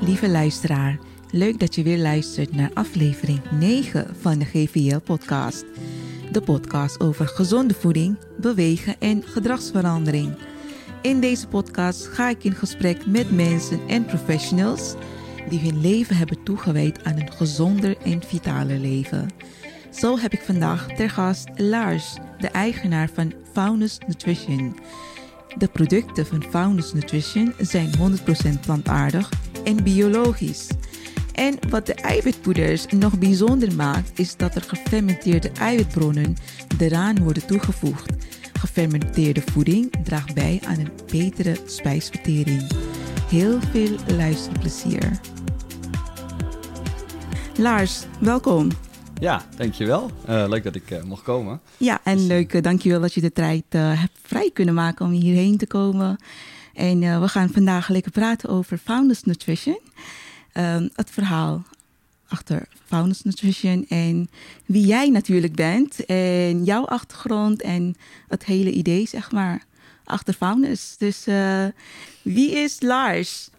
lieve luisteraar. Leuk dat je weer luistert naar aflevering 9 van de GVL-podcast. De podcast over gezonde voeding, bewegen en gedragsverandering. In deze podcast ga ik in gesprek met mensen en professionals die hun leven hebben toegewijd aan een gezonder en vitaler leven. Zo heb ik vandaag ter gast Lars, de eigenaar van Faunus Nutrition. De producten van Faunus Nutrition zijn 100% plantaardig en biologisch. En wat de eiwitpoeders nog bijzonder maakt, is dat er gefermenteerde eiwitbronnen eraan worden toegevoegd. Gefermenteerde voeding draagt bij aan een betere spijsvertering. Heel veel luisterplezier. Lars, welkom. Ja, dankjewel. Uh, leuk dat ik uh, mocht komen. Ja, en dus, leuk, uh, dankjewel dat je de tijd hebt vrij kunnen maken om hierheen te komen. En we gaan vandaag lekker praten over Founders Nutrition. Ehm, het verhaal achter Founders Nutrition en wie jij natuurlijk bent. En jouw achtergrond en het hele idee, zeg maar, achter Founders. Dus wie is Lars?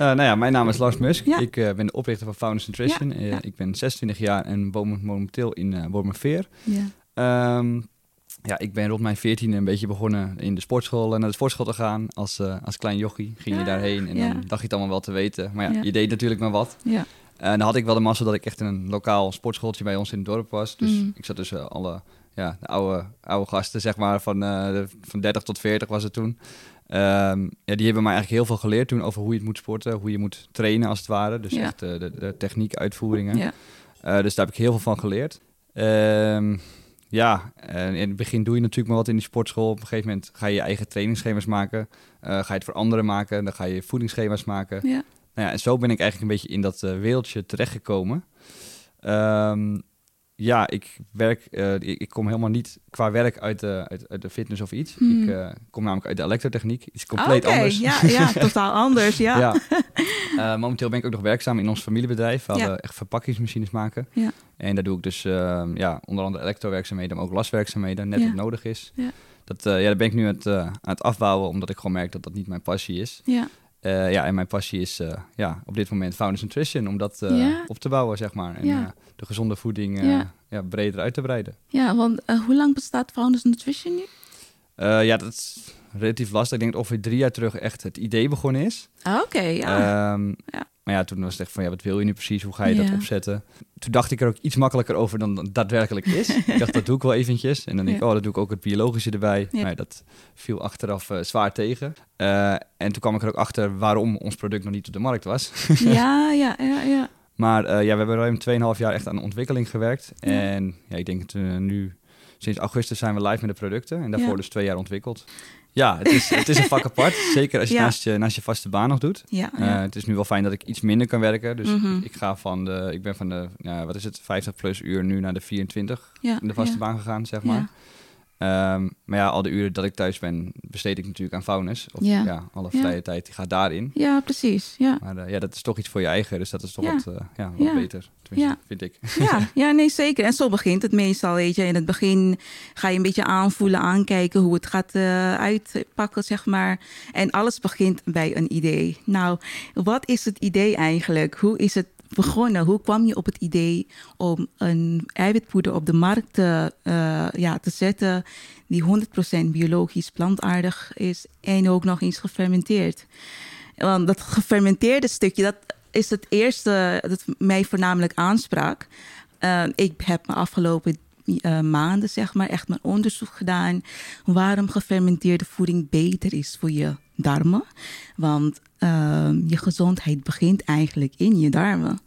Uh, nou ja, mijn naam is Lars Musk. Ik uh, ben de oprichter van Founders Nutrition. Uh, ik ben 26 jaar en woon momenteel in uh, Wormerveer. Ja. Um, ja, ik ben rond mijn 14 een beetje begonnen in de sportschool naar de sportschool te gaan. Als, als klein jochie ging je daarheen en dan dacht je het allemaal wel te weten. Maar ja, je deed natuurlijk maar wat. Ja. En dan had ik wel de massa dat ik echt in een lokaal sportschooltje bij ons in het dorp was. Dus mm. ik zat tussen alle ja, de oude, oude gasten, zeg maar, van, van 30 tot 40 was het toen. Um, ja, die hebben mij eigenlijk heel veel geleerd toen over hoe je het moet sporten, hoe je moet trainen als het ware. Dus echt de, de, techniek, uitvoeringen. Ja. Uh, dus daar heb ik heel veel van geleerd. Um, ja, en in het begin doe je natuurlijk maar wat in die sportschool. Op een gegeven moment ga je je eigen trainingsschema's maken. Uh, ga je het voor anderen maken. Dan ga je voedingsschema's maken. Ja. Nou ja, en zo ben ik eigenlijk een beetje in dat wereldje terechtgekomen. Um, ja, ik werk, uh, ik, kom helemaal niet qua werk uit de, uit, uit de fitness of iets. Hmm. Ik uh, kom namelijk uit de elektrotechniek. Iets compleet okay, anders. Ja, ja, totaal anders, ja. ja. Uh, momenteel ben ik ook nog werkzaam in ons familiebedrijf. Waar ja. we echt verpakkingsmachines maken. Ja. En daar doe ik dus ehm, ja, onder andere elektrowerkzaamheden, maar ook laswerkzaamheden, net wat nodig is. Ja. Dat, ja, daar ben ik nu aan het, aan het afbouwen, omdat ik gewoon merk dat dat niet mijn passie is. Ja. Uh, ja, en mijn passie is uh, ja, op dit moment Founders Nutrition, om dat uh, ja. op te bouwen, zeg maar. En ja. de gezonde voeding ja. ja. breder uit te breiden. Ja, want hoe lang bestaat Founders Nutrition nu? ja, dat is relatief lastig. Ik denk dat ongeveer drie jaar terug echt het idee begonnen is. Ah, oké, okay, ja. Um, ja. Maar ja, toen was het echt van, ja, wat wil je nu precies? Hoe ga je dat opzetten? Toen dacht ik er ook iets makkelijker over dan dat daadwerkelijk is. ik dacht, dat doe ik wel eventjes. En dan denk ik, oh, dat doe ik ook het biologische erbij. Maar dat viel achteraf uh, zwaar tegen. Uh, en toen kwam ik er ook achter waarom ons product nog niet op de markt was. ja, ja, ja, ja. Maar uh, ja, we hebben ruim 2,5 jaar echt aan de ontwikkeling gewerkt. En ja, ik denk dat we nu sinds augustus zijn we live met de producten. En daarvoor dus twee jaar ontwikkeld. Ja, het is, het is een vak apart. Zeker als je, naast je naast je vaste baan nog doet. Ja, uh, het is nu wel fijn dat ik iets minder kan werken. Dus mm -hmm. ik, ga van de, ik ben van de, ja, wat is het, 50 plus uur nu naar de 24 in de vaste baan gegaan, zeg maar. Um, maar ja, al de uren dat ik thuis ben, besteed ik natuurlijk aan faunus. Of ja, ja alle vrije ja. tijd die gaat daarin. Ja, precies. Ja. Maar uh, ja, dat is toch iets voor je eigen, dus dat is toch wat, uh, ja, wat beter. Ja. vind ik. Ja, ja, nee, zeker. En zo begint het meestal, weet je. In het begin ga je een beetje aanvoelen, aankijken hoe het gaat uh, uitpakken, zeg maar. En alles begint bij een idee. Nou, wat is het idee eigenlijk? Hoe is het begonnen? Hoe kwam je op het idee om een eiwitpoeder op de markt te, uh, ja, te zetten die 100% biologisch plantaardig is en ook nog eens gefermenteerd? Want dat gefermenteerde stukje, dat is het eerste dat mij voornamelijk aansprak. Uh, ik heb me afgelopen uh, maanden, zeg maar, echt mijn onderzoek gedaan waarom gefermenteerde voeding beter is voor je darmen. Want je gezondheid begint eigenlijk in je darmen.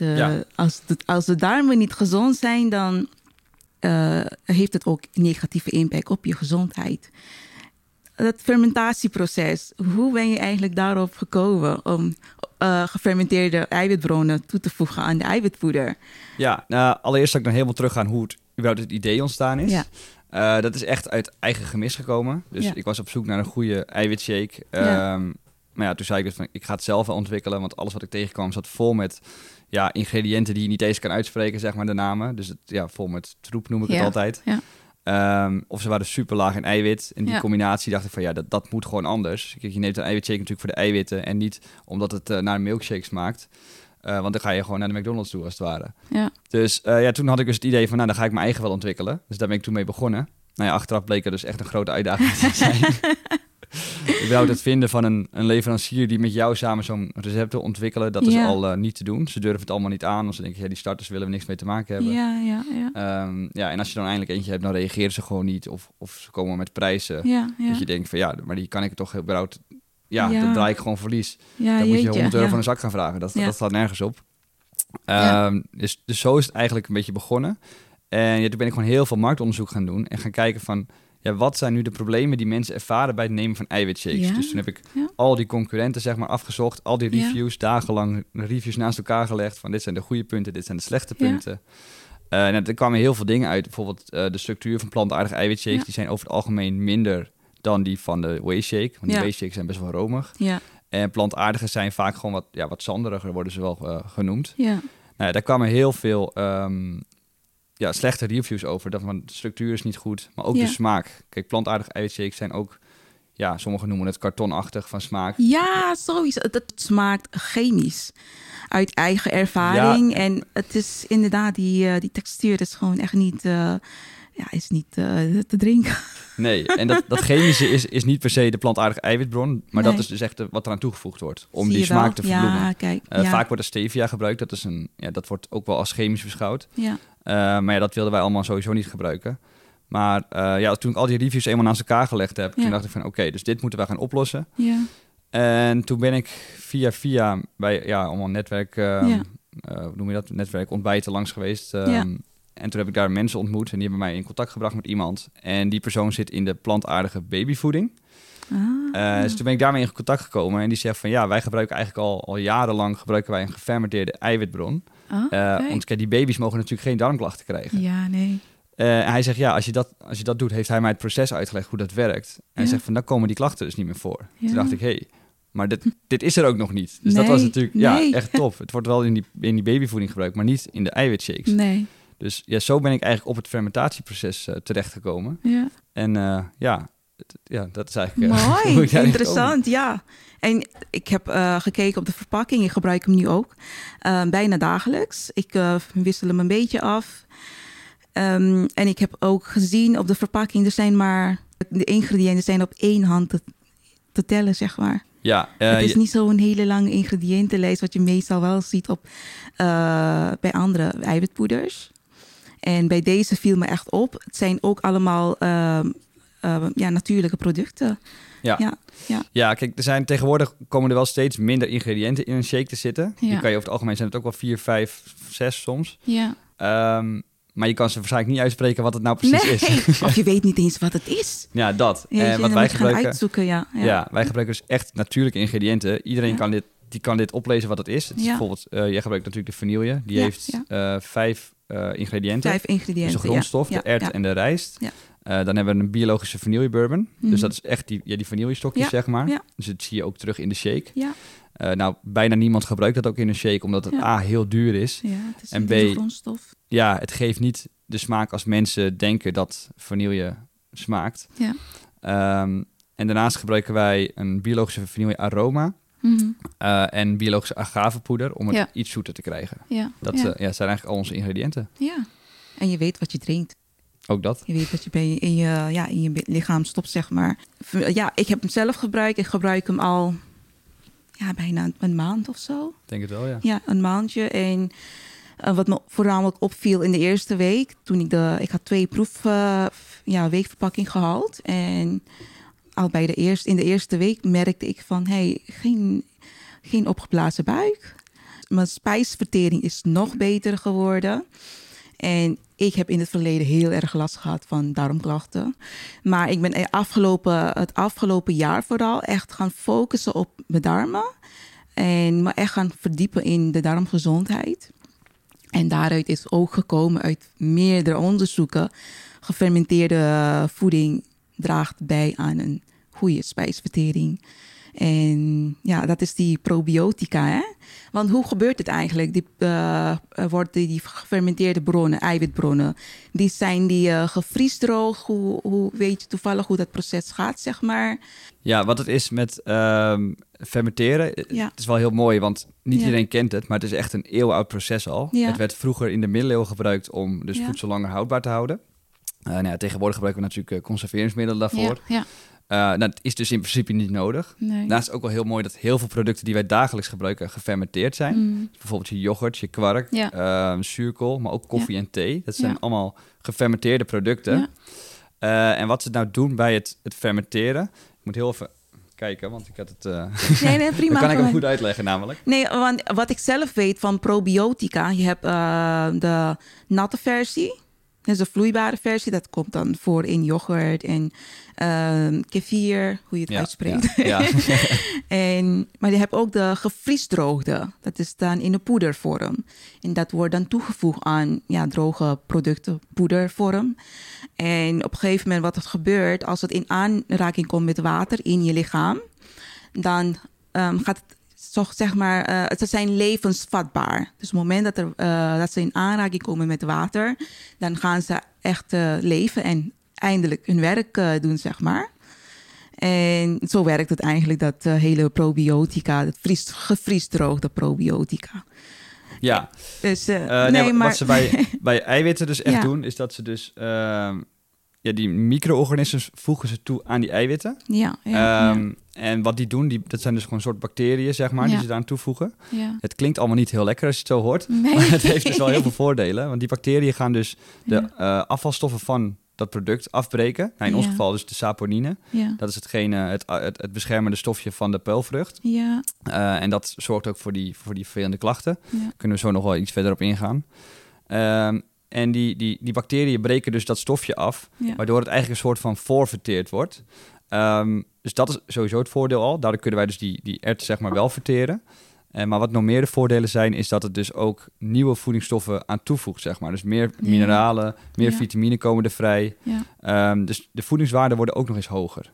De, ja. als, de, als de darmen niet gezond zijn, dan uh, heeft het ook negatieve impact op je gezondheid. Dat fermentatieproces, hoe ben je eigenlijk daarop gekomen om uh, gefermenteerde eiwitbronnen toe te voegen aan de eiwitpoeder? Ja, nou, allereerst zal ik dan helemaal teruggaan hoe het überhaupt het idee ontstaan is. Ja. Uh, dat is echt uit eigen gemis gekomen. Dus ja. ik was op zoek naar een goede eiwitshake. Ja. Um, maar ja, toen zei ik dus van, ik ga het zelf wel ontwikkelen, want alles wat ik tegenkwam zat vol met ja, ingrediënten die je niet eens kan uitspreken, zeg maar de namen. Dus het, ja, vol met troep noem ik het altijd. Ja. Ehm, of ze waren super laag in eiwit. En die combinatie dacht ik van ja, dat, dat moet gewoon anders. Kijk, je neemt een eiwitshake natuurlijk voor de eiwitten en niet omdat het uh, naar een milkshake smaakt. Uh, want dan ga je gewoon naar de McDonald's toe, als het ware. Ja. Dus uh, ja, toen had ik dus het idee van, nou, dan ga ik mijn eigen wel ontwikkelen. Dus daar ben ik toen mee begonnen. Nou ja, achteraf bleek er dus echt een grote uitdaging te zijn. überhaupt het vinden van een, een leverancier die met jou samen zo'n recept wil ontwikkelen, dat is al uh, niet te doen. Ze durven het allemaal niet aan, want ze denken, ja, die starters willen we niks mee te maken hebben. Ja, ja, ja. Um, ja, en als je dan eindelijk eentje hebt, dan reageren ze gewoon niet. Of, of ze komen met prijzen. Ja, ja. Dat je denkt van, ja, maar die kan ik toch überhaupt... Ja, ja. dan draai ik gewoon verlies. Dan moet je 100 euro van een zak gaan vragen. Dat, dat staat nergens op. Um, dus, dus zo is het eigenlijk een beetje begonnen. En ja, toen ben ik gewoon heel veel marktonderzoek gaan doen en gaan kijken van ja, wat zijn nu de problemen die mensen ervaren bij het nemen van eiwitshakes? Dus toen heb ik al die concurrenten zeg maar afgezocht, al die reviews, dagenlang reviews naast elkaar gelegd van dit zijn de goede punten, dit zijn de slechte punten. Uh, en er kwamen heel veel dingen uit. Bijvoorbeeld uh, de structuur van plantaardige eiwitshakes, die zijn over het algemeen minder dan die van de whey shake. Want die whey shakes zijn best wel romig. Ja. En plantaardige zijn vaak gewoon wat, ja, wat zanderiger, worden ze wel uh, genoemd. Ja. Nou, daar kwamen heel veel um, ja, slechte reviews over. Dat van de structuur is niet goed, maar ook de smaak. Kijk, plantaardige eiwitshakes zijn ook, ja, sommigen noemen het kartonachtig van smaak. Ja, sowieso. Het smaakt chemisch. Uit eigen ervaring. En het is inderdaad, die, uh, die textuur is gewoon echt niet. Uh, ja, is niet uh, te drinken. Nee, en dat, dat chemische is, is niet per se de plantaardige eiwitbron, maar dat is dus echt wat eraan toegevoegd wordt om die smaak te verbloemen. Ja, kijk, ja. Vaak wordt er stevia gebruikt, dat, is een, ja, dat wordt ook wel als chemisch beschouwd. Ja. Uh, maar ja, dat wilden wij allemaal sowieso niet gebruiken. Maar uh, ja, toen ik al die reviews eenmaal naast elkaar gelegd heb, toen dacht ik van oké, dus dit moeten we gaan oplossen. Ja. En toen ben ik via via bij ja, allemaal netwerk, uh, ja. hoe noem je dat, netwerk ontbijten langs geweest. Ja. En toen heb ik daar mensen ontmoet en die hebben mij in contact gebracht met iemand. En die persoon zit in de plantaardige babyvoeding. Ah. dus toen ben ik daarmee in contact gekomen en die zegt van ja, wij gebruiken eigenlijk al, al jarenlang gebruiken wij een gefermenteerde eiwitbron. Oh, okay. want kijk, die baby's mogen natuurlijk geen darmklachten krijgen. Ja, nee. Uh, en hij zegt, ja, als je, dat, als je dat doet, heeft hij mij het proces uitgelegd hoe dat werkt. En hij zegt van, dan komen die klachten dus niet meer voor. Toen dacht ik, hé, hey, maar dit, dit is er ook nog niet. Dus dat was natuurlijk ja, echt tof. Het wordt wel in die, in die babyvoeding gebruikt, maar niet in de eiwitshakes. Nee. Dus ja, zo ben ik eigenlijk op het fermentatieproces uh, terechtgekomen. Ja. En uh, ja, ja, dat is eigenlijk Mooi, interessant, ja. En ik heb uh, gekeken op de verpakking. Ik gebruik hem nu ook uh, bijna dagelijks. Ik wissel hem een beetje af. Um, en ik heb ook gezien op de verpakking, er zijn maar de ingrediënten zijn op één hand te, te tellen, zeg maar. Ja, het is niet zo'n hele lange ingrediëntenlijst, wat je meestal wel ziet op, bij andere eiwitpoeders. En bij deze viel me echt op. Het zijn ook allemaal ehm, ehm, ja, natuurlijke producten. Ja. ja. Ja. ja, kijk, er zijn tegenwoordig komen er wel steeds minder ingrediënten in een shake te zitten. Ja. Die kan je over het algemeen zijn het ook wel vier, vijf, zes soms. Ja. Um, maar je kan ze waarschijnlijk niet uitspreken wat het nou precies is. of je weet niet eens wat het is. Ja, dat. en wat wij gebruiken. Uitzoeken, ja, ja. ja, wij gebruiken dus echt natuurlijke ingrediënten. Iedereen kan dit, die kan dit oplezen wat het is. Het is bijvoorbeeld, uh, jij gebruikt natuurlijk de vanille. Die heeft uh, vijf uh, ingrediënten. Vijf ingrediënten. Dus de grondstof, de ert en de rijst. Uh, dan hebben we een biologische vanille bourbon. Dus mhm. dat is echt die, ja, die vanille stokjes, zeg maar. Ja. Dus dat zie je ook terug in de shake. Ja. Uh, nou, bijna niemand gebruikt dat ook in een shake, omdat het A, heel duur is. Ja, het is en B, grondstof. Ja, het geeft niet de smaak als mensen denken dat vanille smaakt. Ja. Um, en daarnaast gebruiken wij een biologische vanille aroma. Mm uh, en biologische agavepoeder om het iets zoeter te krijgen. Ja. Dat ja. ja, zijn eigenlijk al onze ingrediënten. Ja, en je weet wat je drinkt. Ook dat. Je weet dat je bij je, in, je, ja, in je lichaam stopt, zeg maar. Ja, ik heb hem zelf gebruikt. Ik gebruik hem al ja, bijna een maand of zo. Denk het wel, ja. Ja, een maandje. En uh, wat me voornamelijk opviel in de eerste week, toen ik de, ik had twee proef, uh, ja, weekverpakking gehaald. En al bij de eerste, in de eerste week merkte ik van, hey, geen, geen opgeblazen buik. Mijn spijsvertering is nog beter geworden. En ik heb in het verleden heel erg last gehad van darmklachten. Maar ik ben afgelopen, het afgelopen jaar vooral echt gaan focussen op mijn darmen. En me echt gaan verdiepen in de darmgezondheid. En daaruit is ook gekomen uit meerdere onderzoeken. Gefermenteerde voeding draagt bij aan een goede spijsvertering. En ja, dat is die probiotica. Hè? Want hoe gebeurt het eigenlijk? Die, uh, worden die gefermenteerde bronnen, eiwitbronnen, die zijn die uh, gevriesdroog? Hoe, hoe weet je toevallig hoe dat proces gaat, zeg maar? Ja, wat het is met um, fermenteren, ja. het is wel heel mooi, want niet iedereen kent het, maar het is echt een eeuwenoud proces al. Ja. Het werd vroeger in de middeleeuwen gebruikt om dus voedsel langer houdbaar te houden. Uh, nou ja, tegenwoordig gebruiken we natuurlijk conserveringsmiddelen daarvoor. Ja, uh, nou, dat is dus in principe niet nodig. Nee. Daarnaast is ook wel heel mooi dat heel veel producten die wij dagelijks gebruiken gefermenteerd zijn. Mm. Dus bijvoorbeeld je yoghurt, je kwark, ja. uh, zuurkool, maar ook koffie en thee. Dat zijn allemaal gefermenteerde producten. Uh, en wat ze nou doen bij het, het fermenteren, ik moet heel even kijken, want ik had het. Uh, nee, nee, prima. kan ik hem goed uitleggen, namelijk. Nee, want wat ik zelf weet van probiotica, je hebt de natte versie. Is een vloeibare versie. Dat komt dan voor in yoghurt en uh, kefir, hoe je het uitspreekt. Ja, en, maar je hebt ook de gevriesdroogde. Dat is dan in de poedervorm. En dat wordt dan toegevoegd aan ja, droge producten, poedervorm. En op een gegeven moment wat er gebeurt, als het in aanraking komt met water in je lichaam, dan um, gaat het toch zeg maar, uh, ze zijn levensvatbaar. Dus op het moment dat, er, uh, dat ze in aanraking komen met water, dan gaan ze echt uh, leven en eindelijk hun werk doen, zeg maar. En zo werkt het eigenlijk, dat hele probiotica, het vries, gevriesdroogde probiotica. Ja, dus, nee, nee, maar... wat ze bij, bij eiwitten dus echt ja. doen, is dat ze dus ehm, ja, die micro-organismen voegen ze toe aan die eiwitten. Ja, ja, um, En wat die doen, die, dat zijn dus gewoon een soort bacteriën, zeg maar, die ze daaraan toevoegen. Het klinkt allemaal niet heel lekker als je het zo hoort. Nee. Maar het heeft dus wel heel veel voordelen. Want die bacteriën gaan dus de uh, afvalstoffen van dat product afbreken. Nou, in ons geval dus de saponine. Dat is hetgene, het, het, het, beschermende stofje van de peulvrucht. Ja. Uh, en dat zorgt ook voor die, voor die vervelende klachten. Kunnen we zo nog wel iets verder op ingaan. Um, en die, die, die bacteriën breken dus dat stofje af, waardoor het eigenlijk een soort van voorverteerd wordt. Um, dus dat is sowieso het voordeel al. Daardoor kunnen wij dus die, die ert zeg maar wel verteren. En, maar wat nog meer de voordelen zijn, is dat het dus ook nieuwe voedingsstoffen aan toevoegt, zeg maar. Dus meer mineralen, meer vitamine komen er vrij. Um, dus de voedingswaarden worden ook nog eens hoger.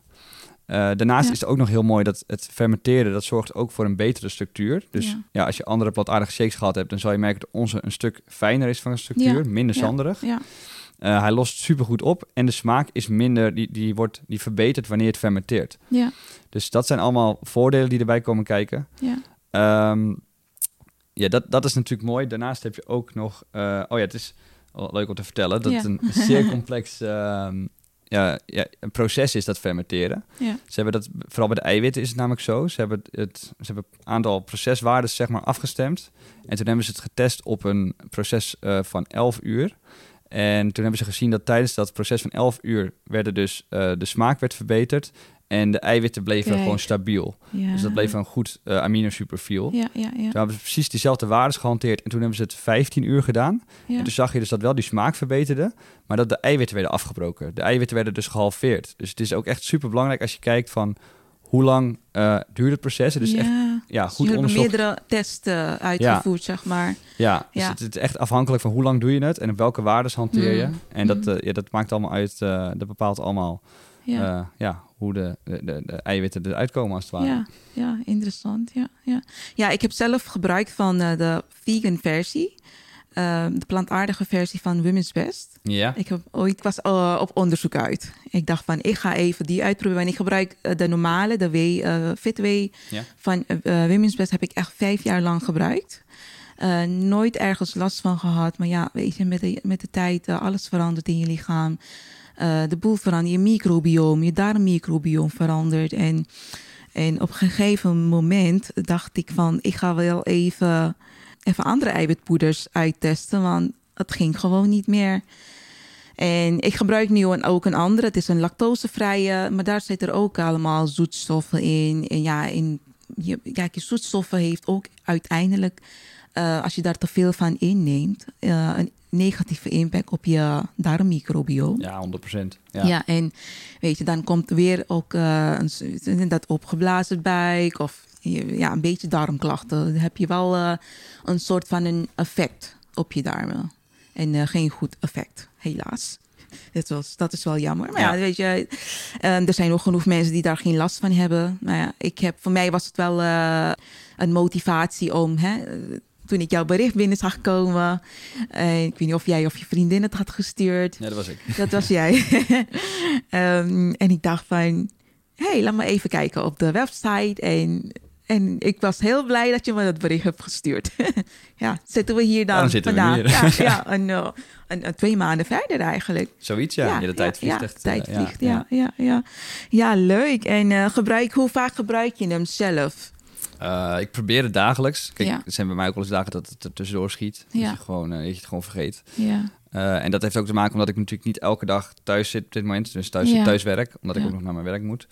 Uh, daarnaast is het ook nog heel mooi dat het fermenteren, dat zorgt ook voor een betere structuur. Dus ja, als je andere plataardige shakes gehad hebt, dan zal je merken dat onze een stuk fijner is van structuur, minder zanderig. Uh, hij lost supergoed op en de smaak is minder, die, die, wordt, die verbetert wanneer het fermenteert. Ja. Dus dat zijn allemaal voordelen die erbij komen kijken. Ja, um, ja dat, dat is natuurlijk mooi. Daarnaast heb je ook nog, uh, oh ja, het is leuk om te vertellen, dat het een zeer complex um, ja, ja, een proces is dat fermenteren. Ja. Ze hebben dat, vooral bij de eiwitten is het namelijk zo. Ze hebben het, ze hebben een aantal proceswaarden zeg maar afgestemd. En toen hebben ze het getest op een proces uh, van 11 uur. En toen hebben ze gezien dat tijdens dat proces van 11 uur werden dus uh, de smaak werd verbeterd en de eiwitten bleven gewoon stabiel. Dus dat bleef een goed uh, aminosuperfiel. Ja, ja, ja. Toen hebben ze precies diezelfde waarden gehanteerd. En toen hebben ze het 15 uur gedaan. En toen zag je dus dat wel die smaak verbeterde. Maar dat de eiwitten werden afgebroken. De eiwitten werden dus gehalveerd. Dus het is ook echt super belangrijk als je kijkt van... Hoe lang uh, duurt het proces? Het is echt ja, goed dus onderzocht. meerdere testen uitgevoerd, zeg maar. Ja, dus het, is echt afhankelijk van hoe lang doe je het... en op welke waarden hanteer je. Mm. En dat, uh, ja, dat maakt allemaal uit... dat bepaalt allemaal ja. Hoe de, de, de, eiwitten eruit komen als het ware. Ja, ja interessant. Ja, ja. ja, ik heb zelf gebruikt van uh, de vegan versie. Uh, de plantaardige versie van Women's Best. Ja. Ik, heb ooit, was uh, op onderzoek uit. Ik dacht van, ik ga even die uitproberen. En ik gebruik de normale, de w, Fitway ja. van Women's Best heb ik echt vijf jaar lang gebruikt. nooit ergens last van gehad. Maar ja, weet je, met de, met de tijd, alles verandert in je lichaam. Uh, de boel verandert, je microbiome, je darmmicrobiome verandert. En, en op een gegeven moment dacht ik van, ik ga wel even, even andere eiwitpoeders uittesten, want het ging gewoon niet meer. En ik gebruik nu ook een andere. Het is een lactosevrije, maar daar zitten er ook allemaal zoetstoffen in. En ja, in, je, kijk, je zoetstoffen heeft ook uiteindelijk, uh, als je daar te veel van inneemt, uh, negatieve impact op je darmmicrobiome. Ja, 100%. Ja. ja, en weet je, dan komt weer ook uh, een, dat opgeblazen buik of ja, een beetje darmklachten. Dan heb je wel uh, een soort van een effect op je darmen. En uh, geen goed effect, helaas. dat, was, dat is wel jammer. Maar ja, weet je, er zijn ook genoeg mensen die daar geen last van hebben. Maar ja, ik heb, voor mij was het wel een motivatie om... Hè, toen ik jouw bericht binnen zag komen. Uh, ik weet niet of jij of je vriendin het had gestuurd. Ja, dat was ik. Dat was jij. um, en ik dacht van, hé, hey, laat me even kijken op de website. En, en ik was heel blij dat je me dat bericht hebt gestuurd. ja, zitten we hier dan, dan zitten vandaag. We hier. ja, ja een, een, twee maanden verder eigenlijk. Zoiets, ja. ja, de tijd vliegt ja, echt. tijd vliegt, ja, ja, ja. Ja, leuk. En uh, gebruik, hoe vaak gebruik je hem zelf? Uh, ik probeer het dagelijks. Kijk, Ja. er zijn bij mij ook wel eens dagen dat het er tussendoor schiet. Ja. Dat, je gewoon, uh, dat je het gewoon vergeet. Ja, Uh, en dat heeft ook te maken omdat ik natuurlijk niet elke dag thuis zit op dit moment. Dus thuis, Ja. thuis werk, omdat ik ook nog naar mijn werk moet.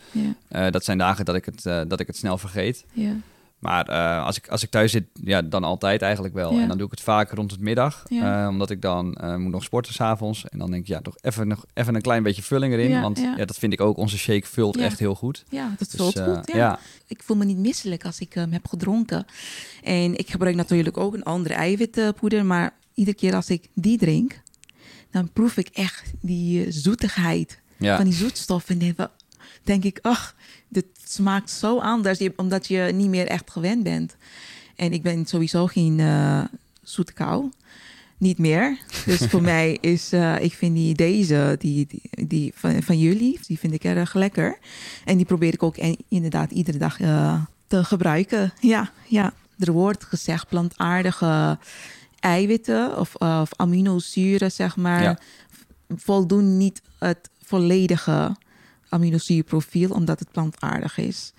ja, dat zijn dagen dat ik het, dat ik het snel vergeet. ja. Maar uh, als, ik, als ik thuis zit, ja, dan altijd eigenlijk wel. Ja. En dan doe ik het vaak rond het middag. Ja. Uh, omdat ik dan uh, moet nog sporten s'avonds. En dan denk ik, ja, toch even, nog, even een klein beetje vulling erin. Ja, want ja. dat vind ik ook. Onze shake vult echt heel goed. Ja, dat Dus, uh, goed. Ja. Ik voel me niet misselijk als ik hem heb gedronken. En ik gebruik natuurlijk ook een andere eiwitpoeder. Maar iedere keer als ik die drink, dan proef ik echt die eh, zoetigheid van die zoetstoffen. En dan denk ik, ach, dit smaakt zo anders. Omdat je niet meer echt gewend bent. En ik ben sowieso geen eh zoete kou. Niet meer. Dus voor mij is, eh, ik vind die deze, die, die, die van, van jullie, die vind ik erg lekker. En die probeer ik ook en- inderdaad iedere dag eh, te gebruiken. Ja, ja. Er wordt gezegd plantaardige eiwitten of, of aminozuren, zeg maar, Ja. voldoen niet het volledige aminozuurprofiel, omdat het plantaardig is.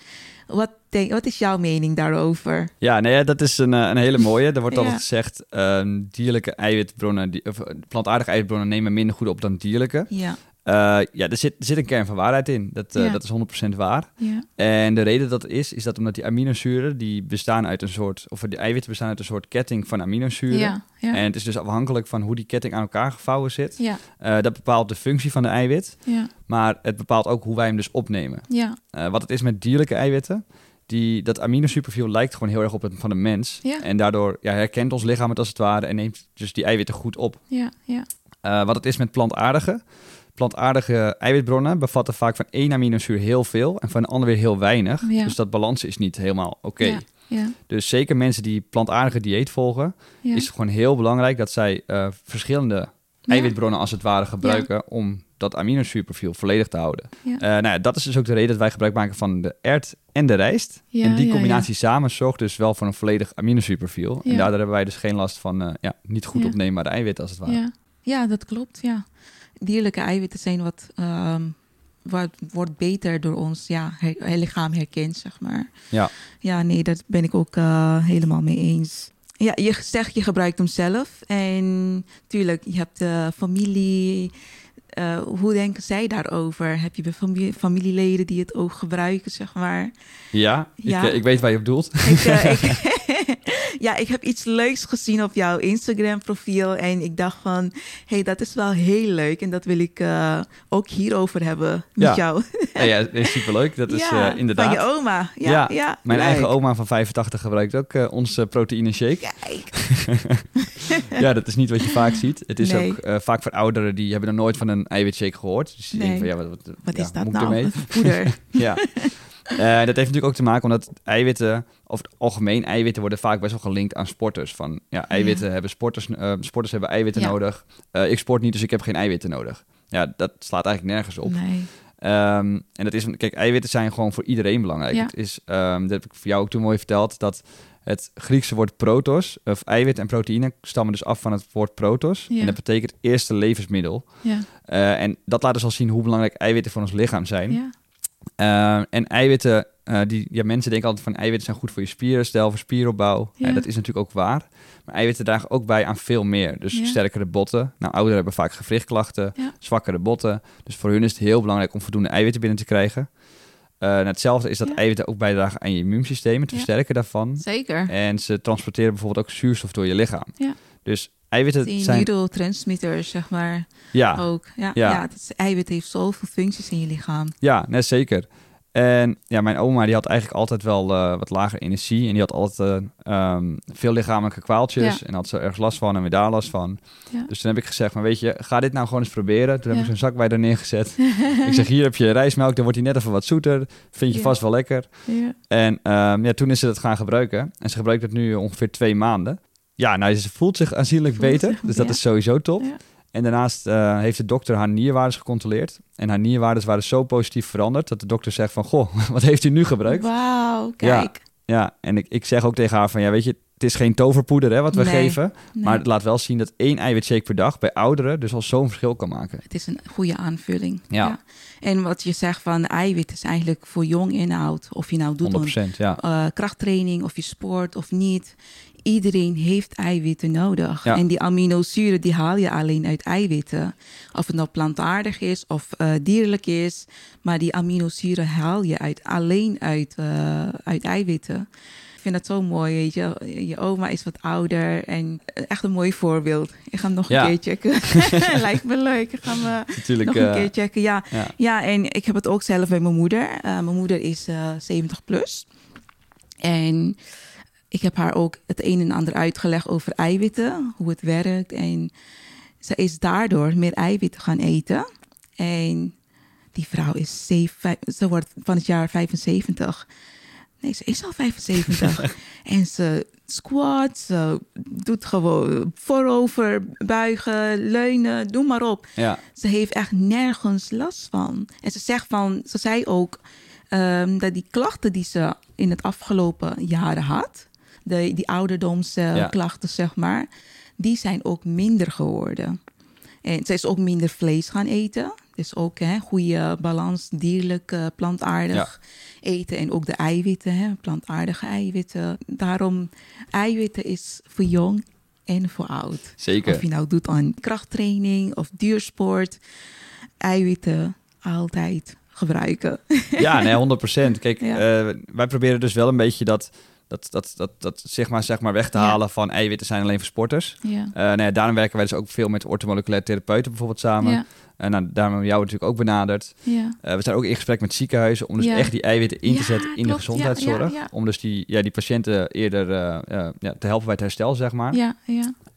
Wat, denk, wat is jouw mening daarover? Ja, nee, dat is een, eh, een hele mooie. Er wordt Ja. altijd gezegd, ehm, dierlijke eiwitbronnen, die, of eh, plantaardige eiwitbronnen nemen minder goed op dan dierlijke. Ja, Eh, ja, er zit, er zit een kern van waarheid in. Dat, eh, Ja. dat is 100% waar. ja, En de reden dat het is, is dat omdat die aminozuren, die bestaan uit een soort, of die eiwitten bestaan uit een soort ketting van aminozuren. ja. En het is dus afhankelijk van hoe die ketting aan elkaar gevouwen zit. Eh, dat bepaalt de functie van de eiwit, ja, maar het bepaalt ook hoe wij hem dus opnemen. ja, wat het is met dierlijke eiwitten, die, dat aminosuperprofiel lijkt gewoon heel erg op het van de mens. En daardoor ja, herkent ons lichaam het als het ware en neemt dus die eiwitten goed op. ja, ja, wat het is met plantaardige. Plantaardige eiwitbronnen bevatten vaak van één aminozuur heel veel en van een ander weer heel weinig. Ja. Dus dat balans is niet helemaal oké. ja, ja, Dus zeker mensen die plantaardige dieet volgen, is het gewoon heel belangrijk dat zij eh, verschillende eiwitbronnen als het ware gebruiken om dat aminozuurprofiel volledig te houden. Eh, nou ja, dat is dus ook de reden dat wij gebruik maken van de ert en de rijst. En die combinatie samen zorgt dus wel voor een volledig aminozuurprofiel. En daardoor hebben wij dus geen last van eh, ja, niet goed opneembare eiwitten als het ware. Ja. ja, dat klopt. Ja. Dierlijke eiwitten zijn wat, ehm, wat wordt beter door ons ja, her- her- lichaam herkend, zeg maar. Ja. Ja, nee, daar ben ik ook eh, helemaal mee eens. Ja, je zegt je gebruikt hem zelf. En tuurlijk, je hebt eh, familie. Eh, hoe denken zij daarover? Heb je bij familie, familieleden die het ook gebruiken, zeg maar? Ja, Ja. Ik, eh, ik weet waar je op doelt. Ik, ik- ja, ik heb iets leuks gezien op jouw Instagram-profiel. En ik dacht van, hey, dat is wel heel leuk. En dat wil ik eh, ook hierover hebben met Ja. jou. ja, ja, is superleuk. Dat is ja, eh, inderdaad. Van je oma. Ja, Ja, ja, Mijn leuk. eigen oma van 85 gebruikt ook eh, onze proteïne shake. Kijk. ja, dat is niet wat je vaak ziet. Het is Nee. ook vaak voor ouderen die hebben er nooit van een eiwitshake gehoord. Dus die Nee. denken van, ja, wat, wat, Wat is dat moet nou? ermee? Ja. Eh, dat heeft natuurlijk ook te maken omdat eiwitten, of het algemeen eiwitten, worden vaak best wel gelinkt aan sporters. Van ja, eiwitten hebben sporters, eh, sporters hebben eiwitten Ja. nodig. Eh, ik sport niet, dus ik heb geen eiwitten nodig. Ja, dat slaat eigenlijk nergens op. Nee. Ehm, en dat is, kijk, eiwitten zijn gewoon voor iedereen belangrijk. Ja. Het is, ehm, dat heb ik voor jou ook toen mooi verteld, dat het Griekse woord protos, of eiwit en proteïne, stammen dus af van het woord protos. Ja. En dat betekent eerste levensmiddel. Ja. En dat laat dus al zien hoe belangrijk eiwitten voor ons lichaam zijn. Ja. Eh, en eiwitten, eh, die, ja, mensen denken altijd van eiwitten zijn goed voor je spieren, stel voor spieropbouw. Ja. Dat is natuurlijk ook waar. Maar eiwitten dragen ook bij aan veel meer. Dus sterkere botten. Nou, ouderen hebben vaak gewrichtklachten, Ja. zwakkere botten. Dus voor hun is het heel belangrijk om voldoende eiwitten binnen te krijgen. Nou, hetzelfde is dat Ja. eiwitten ook bijdragen aan je immuunsysteem, het Ja. versterken daarvan. Zeker. En ze transporteren bijvoorbeeld ook zuurstof door je lichaam. Ja. Dus eiwitten Die zijn... neurotransmitters, zeg maar, Ja, ook. Ja, Ja. ja. het is, eiwit heeft zoveel functies in je lichaam. Ja, net zeker. En ja, mijn oma die had eigenlijk altijd wel uh, wat lager energie. En die had altijd uh, um, veel lichamelijke kwaaltjes. En had ze ergens last van en weer daar last van. Ja. Dus toen heb ik gezegd, maar weet je, ga dit nou gewoon eens proberen. Toen heb ik zo'n zak bij haar neergezet. ik zeg, hier heb je rijstmelk, dan wordt die net even wat zoeter. Vind je vast wel lekker. En um, ja, toen is ze het gaan gebruiken. En ze gebruikt het nu ongeveer twee maanden. Ja, nou, ze voelt zich aanzienlijk beter. dus dat is sowieso top. En daarnaast uh, heeft de dokter haar nierwaardes gecontroleerd. En haar nierwaardes waren zo positief veranderd dat de dokter zegt van... Goh, wat heeft u nu gebruikt? Wauw, kijk. Ja, ja, en ik, ik zeg ook tegen haar van... Ja, weet je, het is geen toverpoeder hè, wat we geven. Maar het laat wel zien dat één eiwitshake per dag bij ouderen... dus al zo'n verschil kan maken. Het is een goede aanvulling. Ja. En wat je zegt van eiwit is eigenlijk voor jong inhoud. Of je nou doet een ja. uh, krachttraining of je sport of niet iedereen heeft eiwitten nodig. En die aminozuren die haal je alleen uit eiwitten. Of het nou plantaardig is of uh, dierlijk is. Maar die aminozuren haal je uit, alleen uit, uh, uit eiwitten. Ik vind dat zo mooi, weet je. Je oma is wat ouder en echt een mooi voorbeeld. Ik ga hem nog een keer checken. Lijkt me leuk. Ik ga hem nog een keer checken. Ja. ja. Ja. en ik heb het ook zelf bij mijn moeder. Mijn moeder is 70 plus. En ik heb haar ook het een en ander uitgelegd over eiwitten, hoe het werkt. En ze is daardoor meer eiwitten gaan eten. En die vrouw is zeven, ze wordt van het jaar 75. Nee, ze is al 75. en ze squat, ze doet gewoon voorover, buigen, leunen, doe maar op. Ja. Ze heeft echt nergens last van. En ze zegt van, ze zei ook um, dat die klachten die ze in het afgelopen jaren had, de, die ouderdomsklachten, zeg maar, die zijn ook minder geworden. En ze is ook minder vlees gaan eten. Dus ook hè, goede balans, dierlijk, uh, plantaardig eten. En ook de eiwitten, hè, plantaardige eiwitten. Daarom, eiwitten is voor jong en voor oud. Zeker. Of je nou doet aan krachttraining of duursport. Eiwitten altijd gebruiken. Ja, nee, 100%. Kijk, uh, wij proberen dus wel een beetje dat dat, dat, dat, dat zeg, maar, zeg maar weg te halen van eiwitten zijn alleen voor sporters. Ja. Uh, nou ja, daarom werken wij dus ook veel met ortomoleculaire therapeuten bijvoorbeeld samen. Ja. En uh, nou, daarom hebben we jou natuurlijk ook benaderd. Ja. Uh, we zijn ook in gesprek met ziekenhuizen om dus echt die eiwitten in te zetten in de gezondheidszorg. Om dus die, ja, die patiënten eerder ja, te helpen bij het herstel, zeg maar. Ja,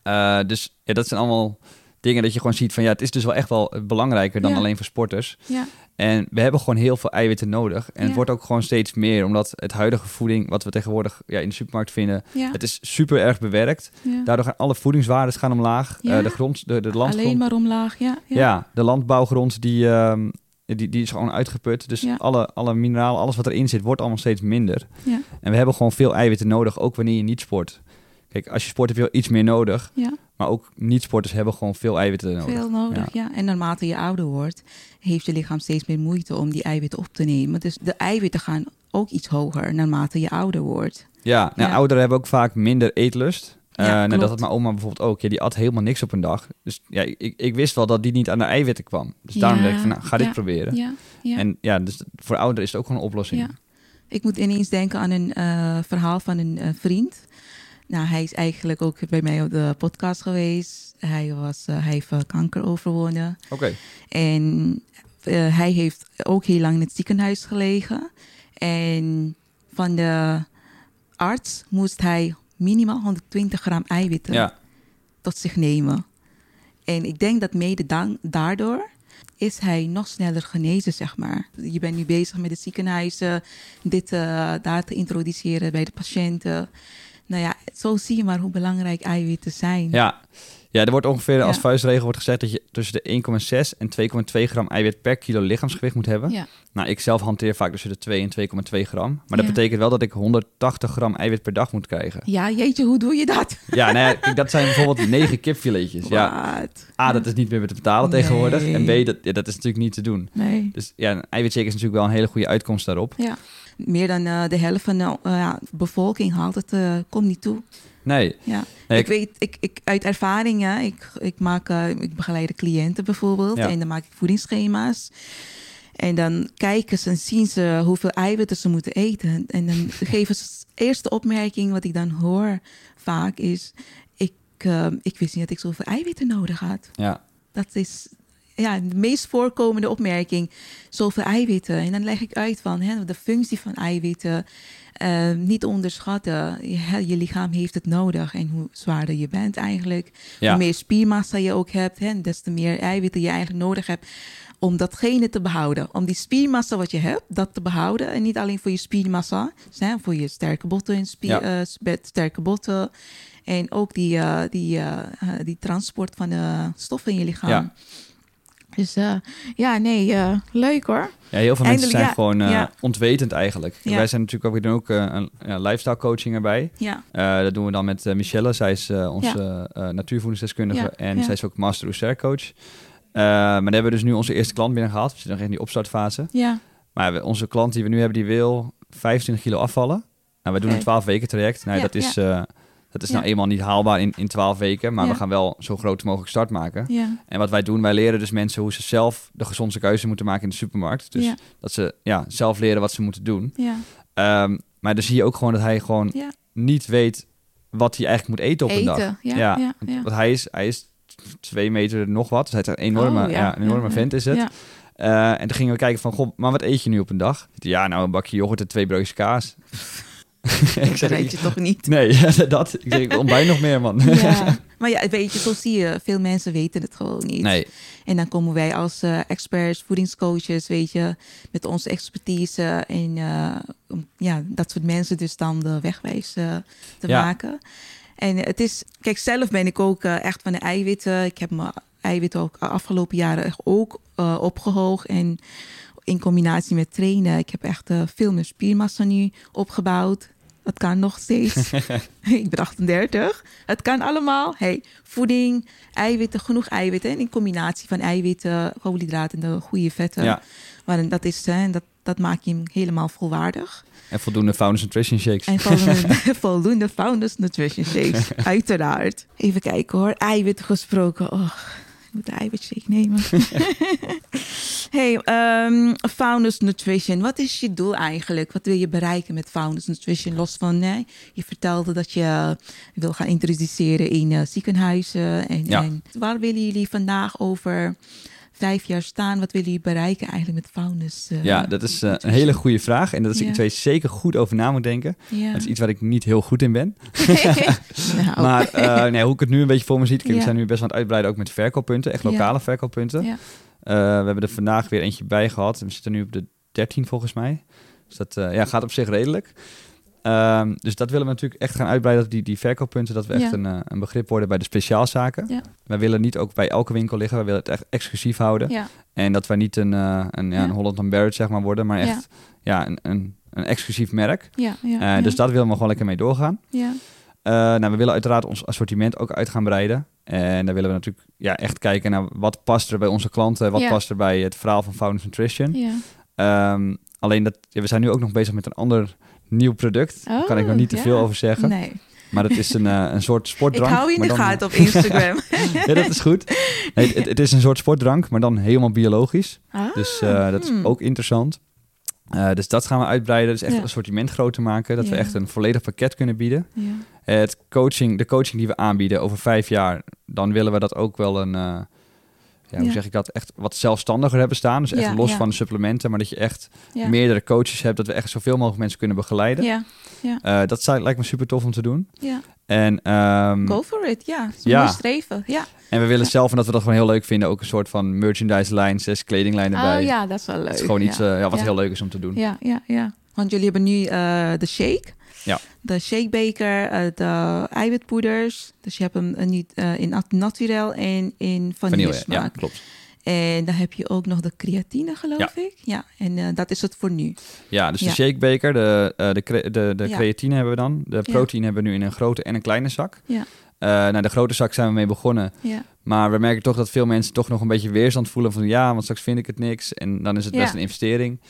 ja. dus ja, dat zijn allemaal dingen dat je gewoon ziet van ja, het is dus wel echt wel belangrijker dan alleen voor sporters. Ja. En we hebben gewoon heel veel eiwitten nodig. En het wordt ook gewoon steeds meer, omdat het huidige voeding, wat we tegenwoordig ja, in de supermarkt vinden, het is super erg bewerkt. Daardoor gaan alle voedingswaarden gaan omlaag. Uh, de grond, de, de landgrond. Alleen maar omlaag, ja. Ja, de landbouwgrond die, uh, die, die is gewoon uitgeput. Dus alle, alle mineralen, alles wat erin zit, wordt allemaal steeds minder. En we hebben gewoon veel eiwitten nodig, ook wanneer je niet sport. Kijk, als je sport heb je wel iets meer nodig. Ja. Maar ook niet-sporters hebben gewoon veel eiwitten nodig. Veel nodig, ja. En naarmate je ouder wordt, heeft je lichaam steeds meer moeite om die eiwitten op te nemen. Dus de eiwitten gaan ook iets hoger naarmate je ouder wordt. Ja, nou, ouderen hebben ook vaak minder eetlust. Ja, uh, dat had mijn oma bijvoorbeeld ook. Ja, die at helemaal niks op een dag. Dus ja, ik, ik wist wel dat die niet aan de eiwitten kwam. Dus daarom dacht ik van, nou, ga dit proberen. Ja, En ja, dus voor ouderen is het ook gewoon een oplossing. Ik moet ineens denken aan een uh, verhaal van een uh, vriend. Nou, hij is eigenlijk ook bij mij op de podcast geweest. Hij, was, uh, hij heeft kanker overwonnen. Oké. En uh, hij heeft ook heel lang in het ziekenhuis gelegen. En van de arts moest hij minimaal 120 gram eiwitten ja. tot zich nemen. En ik denk dat mede daardoor is hij nog sneller genezen, zeg maar. Je bent nu bezig met de ziekenhuizen, dit uh, daar te introduceren bij de patiënten nou ja, zo zie je maar hoe belangrijk eiwitten zijn. Ja, ja er wordt ongeveer als vuistregel wordt gezegd dat je tussen de 1,6 en 2,2 gram eiwit per kilo lichaamsgewicht moet hebben. Ja. Nou, ik zelf hanteer vaak tussen de 2 en 2,2 gram. Maar dat betekent wel dat ik 180 gram eiwit per dag moet krijgen. Ja, jeetje, hoe doe je dat? Ja, nou ja, dat zijn bijvoorbeeld 9 kipfiletjes. Ja. A, dat is niet meer te betalen tegenwoordig. En B, dat, dat is natuurlijk niet te doen. Nee. Dus ja, een eiwitshake is natuurlijk wel een hele goede uitkomst daarop. Ja meer dan uh, de helft van de uh, bevolking haalt het, uh, komt niet toe. Nee. Ja. ik, weet, ik, ik, uit ervaring, ja, ik, ik, maak, ik begeleid cliënten bijvoorbeeld en dan maak ik voedingsschema's. En dan kijken ze en zien ze hoeveel eiwitten ze moeten eten. En dan geven ze de eerste opmerking wat ik dan hoor vaak is... Ik, ik wist niet dat ik zoveel eiwitten nodig had. Ja. Dat is ja, de meest voorkomende opmerking, zoveel eiwitten. En dan leg ik uit van hè, de functie van eiwitten. Uh, niet onderschatten. Je, je, lichaam heeft het nodig. En hoe zwaarder je bent eigenlijk, hoe meer spiermassa je ook hebt, hè, des te meer eiwitten je eigenlijk nodig hebt om datgene te behouden. Om die spiermassa wat je hebt, dat te behouden. En niet alleen voor je spiermassa, hè, voor je sterke botten en spier, ja. uh, sterke botten. En ook die, uh, die, die transport van de stoffen in je lichaam. Ja. Dus ja, nee, leuk hoor. Ja, heel veel mensen zijn gewoon ja. ontwetend eigenlijk. Wij zijn natuurlijk ook, we doen ook een lifestyle coaching erbij. Ja. dat doen we dan met Michelle. Zij is onze natuurvoedingsdeskundige en zij is ook master Oester coach. maar dan hebben we dus nu onze eerste klant binnen gehad. We zitten nog in die opstartfase. Ja. Maar onze klant die we nu hebben, die wil 25 kilo afvallen. Nou, we doen een 12 weken traject. Nou, dat is dat is nou eenmaal niet haalbaar in, in 12 weken, maar we gaan wel zo groot mogelijk start maken. Ja. En wat wij doen, wij leren dus mensen hoe ze zelf de gezondste keuze moeten maken in de supermarkt. Dus dat ze ja, zelf leren wat ze moeten doen. Um, maar dan zie je ook gewoon dat hij gewoon niet weet wat hij eigenlijk moet eten op een dag. Ja, Want hij is, hij is twee meter nog wat. Dus hij is een enorme, oh, ja. een enorme vent is het. Uh, en toen gingen we kijken van, goh, maar wat eet je nu op een dag? Ja, nou een bakje yoghurt en twee broodjes kaas. ik zeg, weet je toch niet? Nee, dat. Ik zeg, ik ontbijt nog meer, man. ja. Maar ja, weet je, zo zie je, veel mensen weten het gewoon niet. Nee. En dan komen wij als uh, experts, voedingscoaches, weet je, met onze expertise en uh, ja, dat soort mensen dus dan de wegwijs uh, te ja. maken. En het is, kijk, zelf ben ik ook echt van de eiwitten. Ik heb mijn eiwitten ook afgelopen jaren echt ook opgehoogd en in combinatie met trainen. Ik heb echt uh, veel meer spiermassa nu opgebouwd. Dat kan nog steeds. ik ben 38. Het kan allemaal. Hey, voeding, eiwitten, genoeg eiwitten. En in combinatie van eiwitten, koolhydraten en de goede vetten. Ja. Maar dat, is, hè, dat, dat maakt je hem helemaal volwaardig. En voldoende Founders Nutrition Shakes. En voldoende, voldoende Founders Nutrition Shakes, uiteraard. Even kijken hoor, eiwitten gesproken. Ik moet de eiwitshake nemen. hey, um, Founders Nutrition. Wat is je doel eigenlijk? Wat wil je bereiken met Founders Nutrition? Los van, nee, je vertelde dat je wil gaan introduceren in uh, ziekenhuizen. En, ja. en waar willen jullie vandaag over vijf jaar staan? Wat willen jullie bereiken eigenlijk met Founders? Uh, ja, dat is uh, een hele goede vraag. En dat is ja. iets waar je zeker goed over na moet denken. Ja. Dat is iets waar ik niet heel goed in ben. nou. maar uh, nee, hoe ik het nu een beetje voor me ziet. Kijk, we zijn nu best aan het uitbreiden ook met verkooppunten. Echt lokale verkooppunten. we hebben er vandaag weer eentje bij gehad. We zitten nu op de 13 volgens mij. Dus dat ja, gaat op zich redelijk. Um, dus dat willen we natuurlijk echt gaan uitbreiden, dat die, die verkooppunten, dat we echt een, uh, een begrip worden bij de speciaalzaken. Ja. Wij willen niet ook bij elke winkel liggen, we willen het echt exclusief houden. Ja. En dat wij niet een, uh, een, ja, een Holland Barrett zeg maar worden, maar echt ja. een, een, een exclusief merk. Ja, uh, Dus dat willen we gewoon lekker mee doorgaan. Ja. nou, we willen uiteraard ons assortiment ook uit gaan breiden. En daar willen we natuurlijk ja, echt kijken naar wat past er bij onze klanten, wat past er bij het verhaal van Founders Nutrition. Ja. Um, alleen dat, we zijn nu ook nog bezig met een ander nieuw product. Daar kan ik nog niet te veel over zeggen. Nee. Maar het is een, uh, een soort sportdrank. Ik hou je in de gaten op Instagram. ja, dat is goed. Nee, het, het, is een soort sportdrank, maar dan helemaal biologisch. Ah, dus uh, dat is hmm. ook interessant. Uh, dus dat gaan we uitbreiden. Dus echt ja. een assortiment groter maken. Dat ja. we echt een volledig pakket kunnen bieden. Ja. Het coaching, de coaching die we aanbieden over vijf jaar, dan willen we dat ook wel een ja, hoe zeg ik dat, echt wat zelfstandiger hebben staan. Dus echt los van de supplementen, maar dat je echt meerdere coaches hebt, dat we echt zoveel mogelijk mensen kunnen begeleiden. Ja. Ja. Uh, dat zou, lijkt me super tof om te doen. Ja. En, um, Go for it, ja. ja. streven, ja. En we willen zelf, en dat we dat gewoon heel leuk vinden, ook een soort van merchandise lijn, zes kledinglijn erbij. Oh ja, dat is wel leuk. Het is gewoon iets uh, ja, wat heel leuk is om te doen. Ja, ja, ja. Want jullie hebben nu uh, de shake. Ja. De shakebeker, uh, de eiwitpoeders. Dus je hebt hem uh, niet uh, in naturel en in vanille smaak. Ja, klopt. En dan heb je ook nog de creatine, geloof ja. ik. Ja, en dat is het voor nu. Ja, dus de shakebeker, de, de, de, de creatine hebben we dan. De proteïne hebben we nu in een grote en een kleine zak. Ja. nou, de grote zak zijn we mee begonnen. Ja. Maar we merken toch dat veel mensen toch nog een beetje weerstand voelen van ja, want straks vind ik het niks. En dan is het best een investering.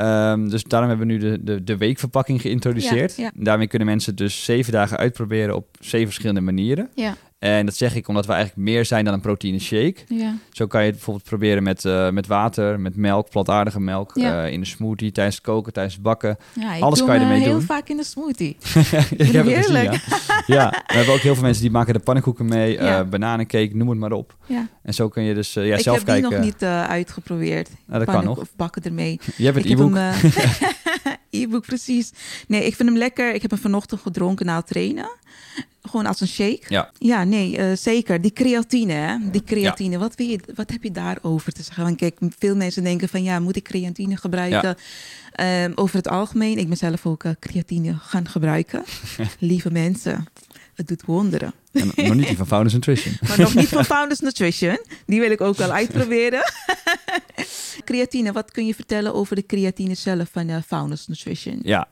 Um, dus daarom hebben we nu de, de, de weekverpakking geïntroduceerd. Ja, Daarmee kunnen mensen dus zeven dagen uitproberen op zeven verschillende manieren. Ja. En dat zeg ik omdat we eigenlijk meer zijn dan een proteïne shake. Ja. Zo kan je het bijvoorbeeld proberen met, uh, met water, met melk, plantaardige melk, ja. uh, in de smoothie, tijdens het koken, tijdens het bakken. Ja, Alles kan je ermee heel doen. heel vaak in de smoothie. ik heb Heerlijk. Gezien, ja. we hebben ook heel veel mensen die maken de pannenkoeken mee, uh, bananencake, noem het maar op. Ja. En zo kun je dus ja, ik zelf kijken. Ik heb die nog niet uitgeprobeerd. dat kan nog. Of bakken ermee. Je hebt het e-book. e-book, precies. Nee, ik vind hem lekker. Ik heb hem vanochtend gedronken na het trainen. Gewoon als een shake? Ja. Ja, nee, uh, zeker. Die creatine, hè? Die creatine, wat, wil je, wat heb je daarover te zeggen? Want kijk, veel mensen denken van, ja, moet ik creatine gebruiken? Ja. Um, over het algemeen, ik ben zelf ook uh, creatine gaan gebruiken. Lieve mensen, het doet wonderen. En nog niet die van Founders Nutrition. maar nog niet van Founders Nutrition. Die wil ik ook wel uitproberen. creatine, wat kun je vertellen over de creatine zelf van uh, Founders Nutrition? Ja,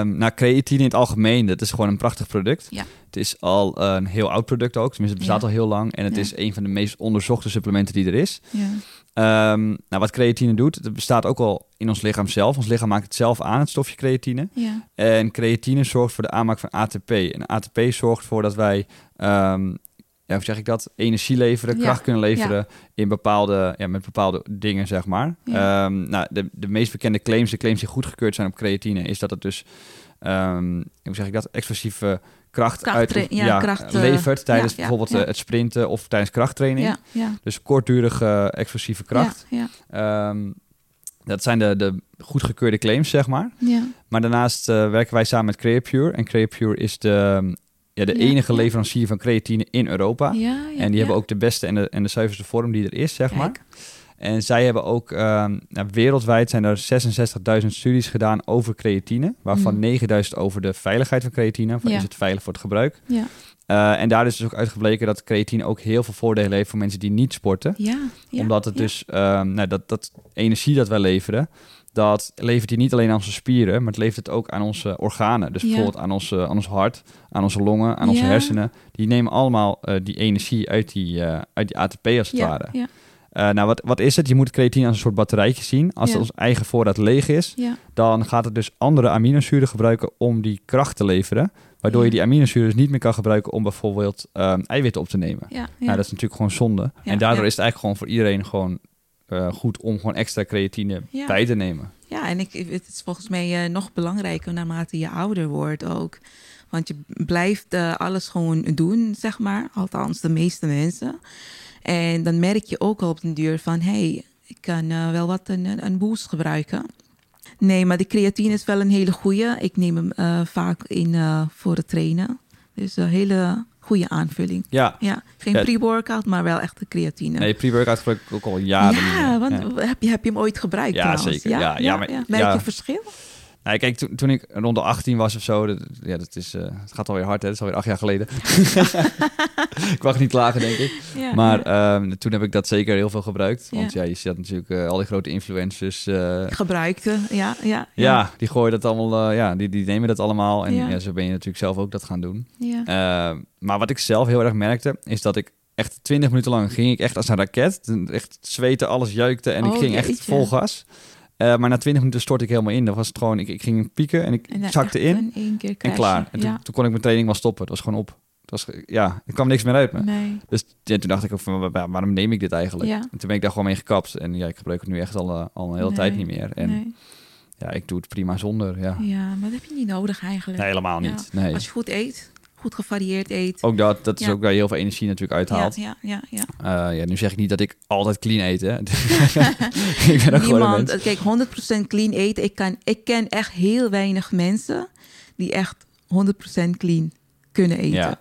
um, nou creatine in het algemeen, dat is gewoon een prachtig product. Ja. Het is al een heel oud product ook, tenminste het bestaat al heel lang. En het is een van de meest onderzochte supplementen die er is. Ja. Um, nou, wat creatine doet, het bestaat ook al in ons lichaam zelf. Ons lichaam maakt het zelf aan, het stofje creatine. Ja. En creatine zorgt voor de aanmaak van ATP. En ATP zorgt ervoor dat wij um, ja, hoe zeg ik dat, energie leveren, kracht kunnen leveren in bepaalde, ja, met bepaalde dingen, zeg maar. Um, nou, de, de meest bekende claims, de claims die goedgekeurd zijn op creatine, is dat het dus, hoe zeg ik dat, explosieve kracht, uit ja, kracht, uh, levert tijdens bijvoorbeeld uh, het sprinten of tijdens krachttraining. Dus kortdurige explosieve kracht. Um, dat zijn de, de goedgekeurde claims, zeg maar. Ja. Maar daarnaast uh, werken wij samen met Creapure. En Creapure is de, ja, de enige leverancier van creatine in Europa. En die hebben ook de beste en de, en de zuiverste vorm die er is, zeg maar. En zij hebben ook, uh, nou, wereldwijd zijn er 66.000 studies gedaan over creatine, waarvan mm. 9.000 over de veiligheid van creatine, van is het veilig voor het gebruik. Ja. Uh, en daar is dus ook uitgebleken dat creatine ook heel veel voordelen heeft voor mensen die niet sporten. Ja, Omdat het dus, uh, nou, dat, dat energie dat wij leveren, dat levert hij niet alleen aan onze spieren, maar het levert het ook aan onze organen. Dus bijvoorbeeld aan, onze, aan ons hart, aan onze longen, aan onze hersenen. Die nemen allemaal uh, die energie uit die, uh, uit die ATP als het ware. Uh, nou, wat, wat is het? Je moet creatine als een soort batterijtje zien. Als ja. ons eigen voorraad leeg is, dan gaat het dus andere aminozuren gebruiken om die kracht te leveren. Waardoor je die aminozuren dus niet meer kan gebruiken om bijvoorbeeld um, eiwitten op te nemen. Ja, Nou, dat is natuurlijk gewoon zonde. en daardoor is het eigenlijk gewoon voor iedereen gewoon uh, goed om gewoon extra creatine bij te nemen. En ik, het is volgens mij uh, nog belangrijker naarmate je ouder wordt ook. Want je blijft uh, alles gewoon doen, zeg maar. Althans, de meeste mensen. En dan merk je ook al op den duur van... hé, hey, ik kan wel wat een, een boost gebruiken. Nee, maar de creatine is wel een hele goede. Ik neem hem vaak in voor het trainen. Dus een hele goede aanvulling. Ja. ja geen pre-workout, maar wel echt de creatine. Nee, pre-workout gebruik ik ook al jaren. Ja, want Heb, je, heb je hem ooit gebruikt? Ja, zeker. Ja, ja, ja, maar, Merk je verschil? Nou, kijk, toen, toen ik rond de 18 was of zo, dat, ja, dat is, uh, het gaat alweer hard, hè? Dat is alweer acht jaar geleden. ik mag niet klagen, denk ik. Ja, maar ja. Um, toen heb ik dat zeker heel veel gebruikt. Want ja, je ziet natuurlijk uh, al die grote influencers. Uh, Gebruikte, ja, ja. Ja, die gooien dat allemaal, ja, die, die nemen dat allemaal. En ja. zo ben je natuurlijk zelf ook dat gaan doen. Ja. Uh, maar wat ik zelf heel erg merkte, is dat ik echt 20 minuten lang ging ik echt als een raket. Echt zweten, alles juikte en oh, ik ging echt vol gas. Uh, maar na 20 minuten stortte ik helemaal in. Dat was het gewoon, ik, ik ging pieken en ik en zakte in en klaar. En toen, toen, kon ik mijn training wel stoppen. Het was gewoon op. Het was, ja, er kwam niks meer uit me. Nee. Dus ja, toen dacht ik ook van, waarom neem ik dit eigenlijk? Ja. En toen ben ik daar gewoon mee gekapt. En ja, ik gebruik het nu echt al, uh, al een hele nee. tijd niet meer. En nee. ja, ik doe het prima zonder. Ja, ja maar dat heb je niet nodig eigenlijk. Nee, helemaal niet. Nee. Als je goed eet, goed gevarieerd eet. Ook dat, dat is ook waar je heel veel energie natuurlijk uithaalt. Ja, ja, ja. ja. Uh, ja nu zeg ik niet dat ik altijd clean eet, hè. ik ben Niemand, kijk, 100% clean eten. Ik, kan, ik ken echt heel weinig mensen die echt 100% clean kunnen eten. Ja.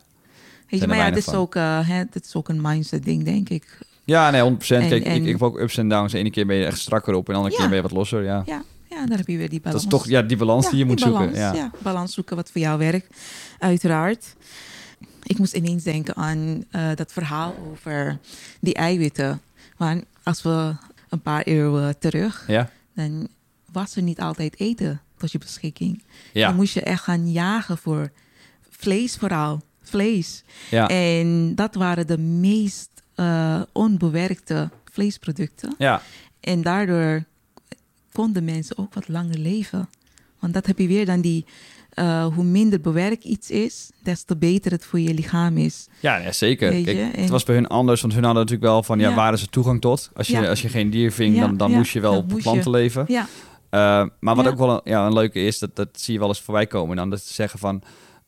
Weet je, maar ja, dit is, ook, uh, hè, dit is ook een mindset ding, denk ik. Ja, nee, 100%. Kijk, en, ik, ik heb ook ups en downs. De ene keer ben je echt strakker op en de andere keer ben je wat losser, ja. Ja, ja, daar heb je weer die balans. Dat is toch ja, die balans die je moet zoeken. Ja. ja, balans zoeken wat voor jou werkt, uiteraard. Ik moest ineens denken aan uh, dat verhaal over die eiwitten. Want als we een paar eeuwen terug, ja. dan was er niet altijd eten tot je beschikking. Ja. Dan moest je echt gaan jagen voor vlees vooral. Vlees. Ja. En dat waren de meest uh, onbewerkte vleesproducten. Ja. En daardoor konden mensen ook wat langer leven. Want dat heb je weer dan die uh, hoe minder bewerkt iets is, des te beter het voor je lichaam is. Ja, ja zeker. Het was bij hun anders, want hun hadden natuurlijk wel van, ja, ja. waar is het toegang tot? Als je, als je geen dier ving, dan, dan moest je wel op planten leven. Ja. Uh, maar wat ook wel een, ja, een leuke is, dat, dat zie je wel eens voorbij komen. Dan dat ze zeggen van,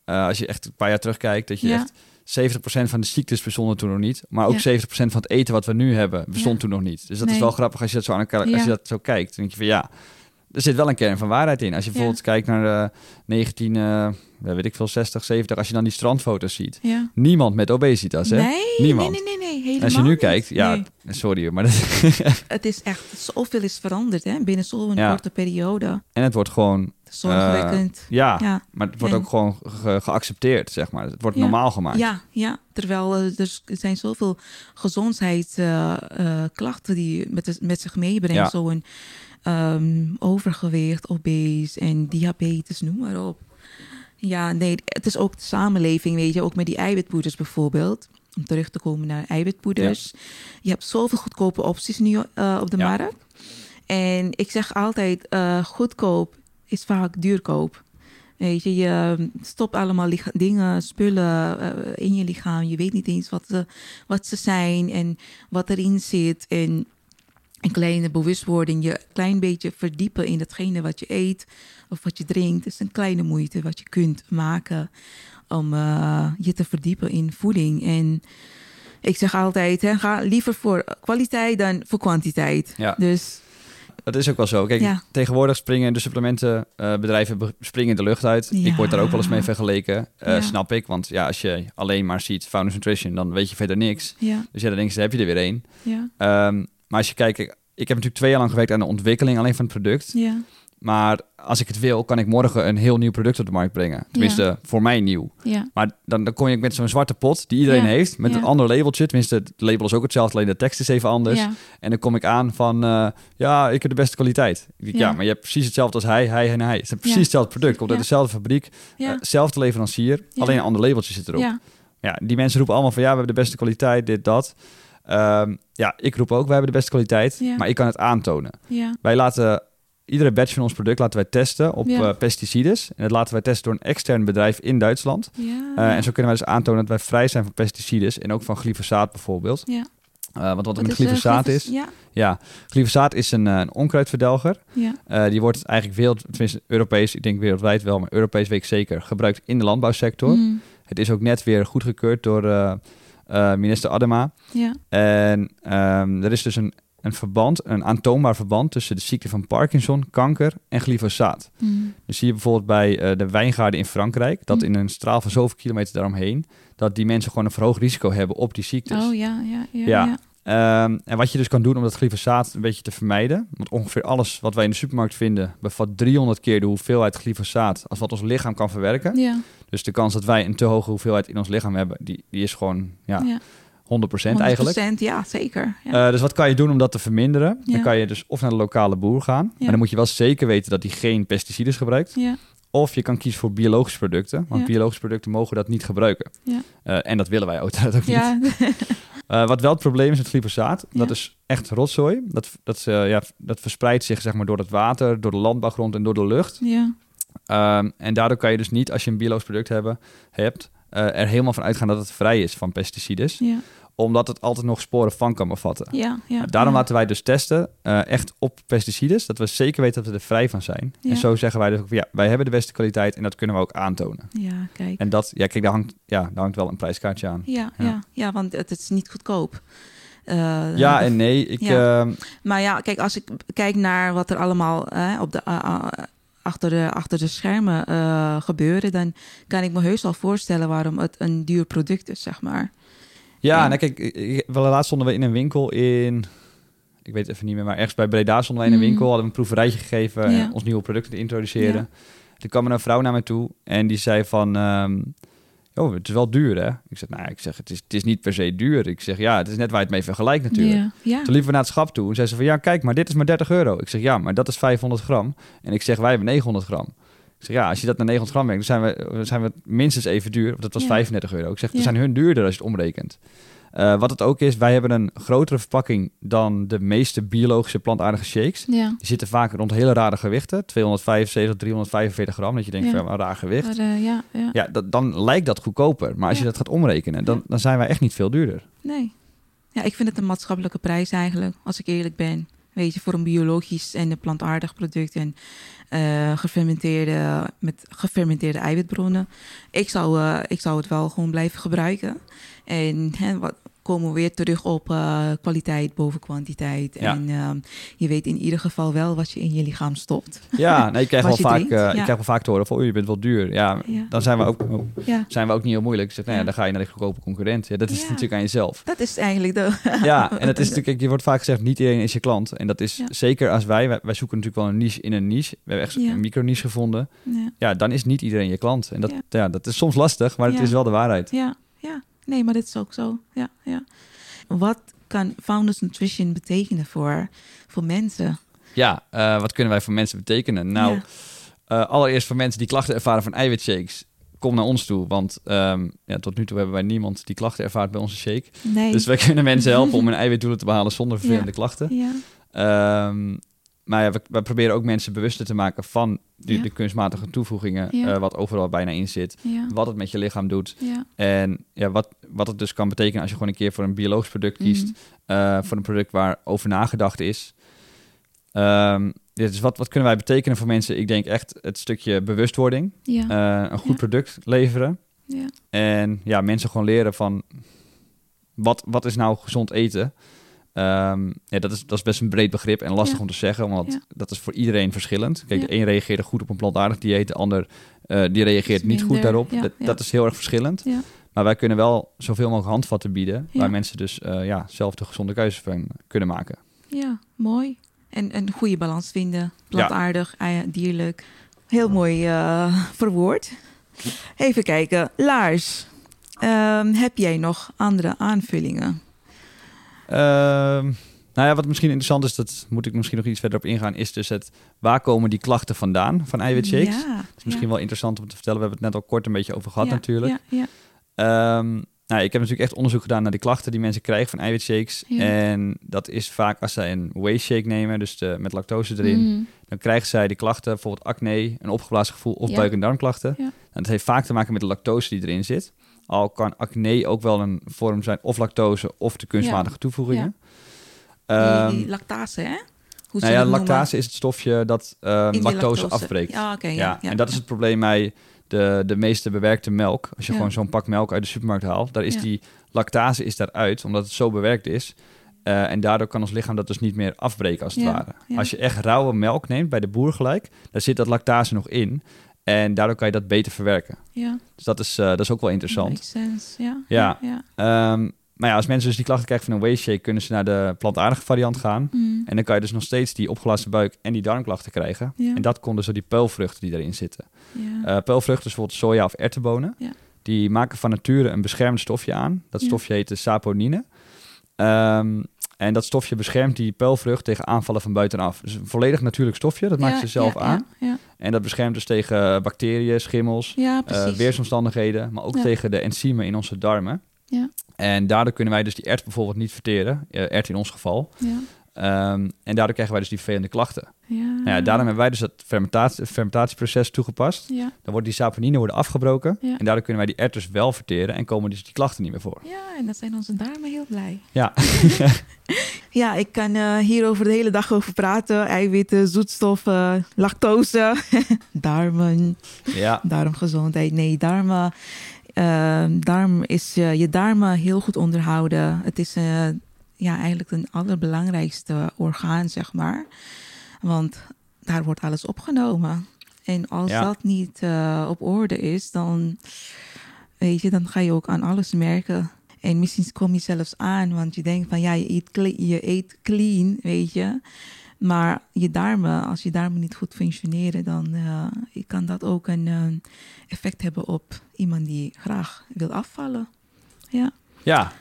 uh, als je echt een paar jaar terugkijkt, dat je echt 70% van de ziektes bestonden toen nog niet. Maar ook 70% van het eten wat we nu hebben, bestond toen nog niet. Dus dat is wel grappig als je dat zo aan elkaar, als je dat zo kijkt. Dan denk je van ja, er zit wel een kern van waarheid in. Als je bijvoorbeeld kijkt naar de 19, uh, weet ik veel, 60, 70, als je dan die strandfoto's ziet. Ja. Niemand met obesitas, hè? Nee, Niemand. nee, nee, nee, nee Als je nu kijkt, ja, sorry, maar dat... het is echt, zoveel is veranderd, hè, binnen zo'n ja. korte periode. En het wordt gewoon... Zorgwekkend. Uh, ja, ja, maar het wordt ook gewoon ge geaccepteerd, zeg maar. Het wordt normaal gemaakt. Ja, ja. terwijl uh, er zijn zoveel gezondheidsklachten uh, die met, met zich meebrengen. Zo'n um, overgewicht, obese en diabetes, noem maar op. Ja, nee, het is ook de samenleving, weet je, ook met die eiwitpoeders bijvoorbeeld. Om terug te komen naar eiwitpoeders. Je hebt zoveel goedkope opties nu uh, op de ja. markt. En ik zeg altijd, uh, goedkoop is vaak duurkoop. Weet je, je stopt allemaal dingen, spullen uh, in je lichaam. Je weet niet eens wat ze, wat ze zijn en wat erin zit. En een kleine bewustwording, je een klein beetje verdiepen in datgene wat je eet of wat je drinkt. is een kleine moeite wat je kunt maken om uh, je te verdiepen in voeding. En ik zeg altijd, hè, ga liever voor kwaliteit dan voor kwantiteit. Ja. Dus dat is ook wel zo. Kijk, ja. tegenwoordig springen de supplementenbedrijven uh, springen in de lucht uit. Ja. Ik word daar ook wel eens mee vergeleken. Uh, ja. Snap ik. Want ja, als je alleen maar ziet Founders Nutrition, dan weet je verder niks. Dus ja, dan denk je, heb je er weer één. Um, maar als je kijkt, ik heb natuurlijk twee jaar lang gewerkt aan de ontwikkeling alleen van het product. Ja. Maar als ik het wil, kan ik morgen een heel nieuw product op de markt brengen. Tenminste, ja. voor mij nieuw. Ja. Maar dan, dan kom je met zo'n zwarte pot die iedereen ja. heeft, met een ander labeltje. Tenminste, het label is ook hetzelfde, alleen de tekst is even anders. En dan kom ik aan van, eh, ja, ik heb de beste kwaliteit. Ja. Maar je hebt precies hetzelfde als hij, hij en hij. Het is precies hetzelfde product, komt uit dezelfde fabriek, eh, zelfde leverancier, alleen een ander labeltje zit erop. Ja, die mensen roepen allemaal van, ja, we hebben de beste kwaliteit, dit, dat. Ehm, ja, ik roep ook, wij hebben de beste kwaliteit, Ja. maar ik kan het aantonen. Ja. Wij laten iedere batch van ons product laten wij testen op Ja. eh, pesticides. En dat laten wij testen door een extern bedrijf in Duitsland. Eh, en zo kunnen wij dus aantonen dat wij vrij zijn van pesticides en ook van glyfosaat bijvoorbeeld. Ja. Eh, want wat Wat eh, glyfosaat glyfos- is, Ja. ja, glyfosaat is een, een onkruidverdelger. Ja. Die wordt eigenlijk wereld, tenminste Europees, ik denk wereldwijd wel, maar Europees weet ik zeker, gebruikt in de landbouwsector. Mm. Het is ook net weer goedgekeurd door eh, minister Adema. Ja. En ehm, er is dus een, een verband, een aantoonbaar verband tussen de ziekte van Parkinson, kanker en glyfosaat. Mm. Dus zie je bijvoorbeeld bij eh, de wijngaarden in Frankrijk, dat Mm. in een straal van zoveel kilometer daaromheen, dat die mensen gewoon een verhoogd risico hebben op die ziektes. Oh ja, ja, ja. Ja. ja. Ehm, en wat je dus kan doen om dat glyfosaat een beetje te vermijden, want ongeveer alles wat wij in de supermarkt vinden bevat 300 keer de hoeveelheid glyfosaat als wat ons lichaam kan verwerken. Ja. Dus de kans dat wij een te hoge hoeveelheid in ons lichaam hebben, die, die is gewoon ja, Ja. 100% eigenlijk. 100%, ja, zeker. Ja. Eh, dus wat kan je doen om dat te verminderen? Dan kan je dus of naar de lokale boer gaan. Maar dan moet je wel zeker weten dat hij geen pesticides gebruikt. ja. Of je kan kiezen voor biologische producten. Want biologische producten mogen dat niet gebruiken. Ja. Eh, en dat willen wij uiteraard ook niet. Eh, wat wel het probleem is met glyfosaat, Ja. dat is echt rotzooi. Dat, dat, eh, ja, dat verspreidt zich zeg maar, door het water, door de landbouwgrond en door de lucht. ja. Ehm, en daardoor kan je dus niet, als je een biologisch product hebben, hebt, eh, er helemaal van uitgaan dat het vrij is van pesticides. Ja. Omdat het altijd nog sporen van kan bevatten. Ja. Ja. Daarom ja. laten wij dus testen, eh, echt op pesticides, dat we zeker weten dat we er vrij van zijn. Ja. En zo zeggen wij dus ook, ja, wij hebben de beste kwaliteit en dat kunnen we ook aantonen. Ja, kijk. En dat, ja, kijk, daar hangt, ja, daar hangt wel een prijskaartje aan. Ja, Ja. ja. want het is niet goedkoop. Eh, Ja en nee, ik, Ja. ehm, Maar ja, kijk, als ik kijk naar wat er allemaal eh, op de, uh, uh, achter, de, achter de schermen uh, gebeuren, dan kan ik me heus wel voorstellen waarom het een duur product is, zeg maar. Ja, nou kijk, ik- ik- wel laatst stonden we in een winkel in, ik weet even niet meer, maar ergens bij Breda stonden wij in een Mm. winkel, hadden we een proeverijtje gegeven, Ja. en ons nieuwe product te introduceren. Ja. Toen kwam er een vrouw naar me toe en die zei van, ehm, oh, het is wel duur hè? Ik zeg, nou, ik zeg, het is, het is niet per se duur. Ik zeg, ja, het is net waar je het mee vergelijkt natuurlijk. Ja. Toen liepen we naar het schap toe en zei ze van ja, kijk, maar dit is maar 30 euro. Ik zeg ja, maar dat is 500 gram. En ik zeg wij hebben 900 gram. Ik zeg ja, als je dat naar 900 gram brengt, dan zijn we, zijn we minstens even duur. Dat was Ja. 35 euro. Ik zeg, Ja. zijn hun duurder als je het omrekent. Uh, wat het ook is, wij hebben een grotere verpakking dan de meeste biologische plantaardige shakes. Ja. Die zitten vaak rond hele rare gewichten. 275, 345 gram. Dat je denkt, Ja. van een raar gewicht. Maar, eh, ja, ja. Ja, dat, dan lijkt dat goedkoper. Maar als je dat gaat omrekenen, dan, dan zijn wij echt niet veel duurder. Nee. Ja, ik vind het een maatschappelijke prijs eigenlijk, als ik eerlijk ben. Weet je, voor een biologisch en een plantaardig product en eh, gefermenteerde, met gefermenteerde eiwitbronnen. Ik zou, eh, ik zou het wel gewoon blijven gebruiken. En hè, wat, komen we weer terug op eh, kwaliteit boven kwantiteit. Ja. En ehm, je weet in ieder geval wel wat je in je lichaam stopt. Ja, nee, ik krijg wel vaak, ja. ik krijg wel vaak te horen van, oei, je bent wel duur. Ja, Ja. dan zijn we ook, oh, zijn we ook niet heel moeilijk. Zeg, nou ja, dan ga je naar de goedkope concurrent. Ja, dat is natuurlijk aan jezelf. dat is eigenlijk de... Ja, en het is natuurlijk, je wordt vaak gezegd, niet iedereen is je klant. En dat is zeker als wij, wij, wij zoeken natuurlijk wel een niche in een niche. We hebben echt een micro-niche gevonden. Ja. Ja, dan is niet iedereen je klant. En dat, Ja. dat is soms lastig, maar het is wel de waarheid. Ja, ja. Nee, maar dit is ook zo. Ja, ja. Wat kan Founders Nutrition betekenen voor, voor mensen? Ja, eh, wat kunnen wij voor mensen betekenen? Nou, Ja. eh, allereerst voor mensen die klachten ervaren van eiwitshakes, kom naar ons toe. Want ehm, ja, tot nu toe hebben wij niemand die klachten ervaart bij onze shake. Nee. Dus wij kunnen mensen helpen om hun eiwitdoelen te behalen zonder vervelende Ja. klachten. ja, Ehm, maar ja, we, we proberen ook mensen bewuster te maken van die, Ja. de kunstmatige toevoegingen, Ja. eh, wat overal bijna in zit, Ja. wat het met je lichaam doet. En ja, wat, wat het dus kan betekenen als je gewoon een keer voor een biologisch product kiest, Mhm. eh, voor een product waar over nagedacht is. Ehm, ja, dus wat, wat kunnen wij betekenen voor mensen? Ik denk echt het stukje bewustwording, eh, een goed product leveren. ja. En ja, mensen gewoon leren van wat, wat is nou gezond eten? Ehm, ja, dat, is, dat is best een breed begrip en lastig Ja. om te zeggen, want Ja. dat is voor iedereen verschillend. Kijk, de een reageerde goed op een plantaardig dieet, de ander eh, die reageert niet goed daarop. dat, dat is heel erg verschillend. Maar wij kunnen wel zoveel mogelijk handvatten bieden, waar mensen dus eh, ja, zelf de gezonde keuze van kunnen maken. ja, mooi. En een goede balans vinden. Plantaardig, dierlijk. Heel mooi eh, verwoord. Even kijken. Lars, ehm, heb jij nog andere aanvullingen? Ehm, nou ja, wat misschien interessant is, dat moet ik misschien nog iets verder op ingaan, is dus het waar komen die klachten vandaan van eiwitshakes? Ja, Dat is misschien wel interessant om te vertellen. We hebben het net al kort een beetje over gehad ja, natuurlijk. Ja, ja. Ehm, nou, ik heb natuurlijk echt onderzoek gedaan naar die klachten die mensen krijgen van eiwitshakes. En dat is vaak als zij een whey shake nemen, dus de, met lactose erin, Mhm. dan krijgen zij die klachten, bijvoorbeeld acne, een opgeblazen gevoel of buik- en darmklachten. En dat heeft vaak te maken met de lactose die erin zit. Al kan acne ook wel een vorm zijn of lactose of de kunstmatige toevoegingen. Ehm, die, die lactase, hè? Hoe nou ja, noemen. lactase is het stofje dat ehm, lactose, afbreekt. Ja, ja, ja, ja, en dat is ja. het probleem bij de, de meeste bewerkte melk. Als je Ja. gewoon zo'n pak melk uit de supermarkt haalt, daar is Ja. die lactase is daaruit, omdat het zo bewerkt is. Eh, en daardoor kan ons lichaam dat dus niet meer afbreken, als het Ja, ware. ja. Als je echt rauwe melk neemt, bij de boer gelijk, daar zit dat lactase nog in. En daardoor kan je dat beter verwerken. Ja, Dus dat is, eh, dat is ook wel interessant. makes sense. Ja, Ja. ja. Ehm, maar ja, als mensen dus die klachten krijgen van een whey shake, kunnen ze naar de plantaardige variant gaan. Mm. En dan kan je dus nog steeds die opgeblazen buik en die darmklachten krijgen. Ja. En dat komt dus door die peulvruchten die erin zitten. ja. Eh peulvruchten, dus bijvoorbeeld soja of erwtenbonen, Ja. die maken van nature een beschermend stofje aan. Dat stofje heet de saponine. Ehm, en dat stofje beschermt die peulvrucht tegen aanvallen van buitenaf. Dus een volledig natuurlijk stofje, dat Ja, ze zelf ja, aan. Ja. En dat beschermt dus tegen bacteriën, schimmels, eh, weersomstandigheden, maar ook tegen de enzymen in onze darmen. Ja. En daardoor kunnen wij dus die ert bijvoorbeeld niet verteren, eh, ert in ons geval. Ehm, en daardoor krijgen wij dus die vervelende klachten. Ja. Nou ja, daarom hebben wij dus dat fermentatie, fermentatieproces toegepast. Ja. Dan worden die saponine worden afgebroken. En daardoor kunnen wij die ert dus wel verteren en komen dus die klachten niet meer voor. ja, en dan zijn onze darmen heel blij. Ja, Ja, ik kan eh, hier over de hele dag over praten. Eiwitten, zoetstoffen, lactose, darmen, ja, darmgezondheid. Nee, darmen. eh, darm is eh, je darmen heel goed onderhouden. Het is eh, ja, eigenlijk een allerbelangrijkste orgaan, zeg maar. Want daar wordt alles opgenomen. En als Ja. dat niet eh, op orde is, dan, weet je, dan ga je ook aan alles merken. En misschien kom je zelfs aan, want je denkt van ja, je eet, cle- je eet clean, weet je. Maar je darmen, als je darmen niet goed functioneren, dan eh, kan dat ook een eh, effect hebben op iemand die graag wil afvallen. Ja. ja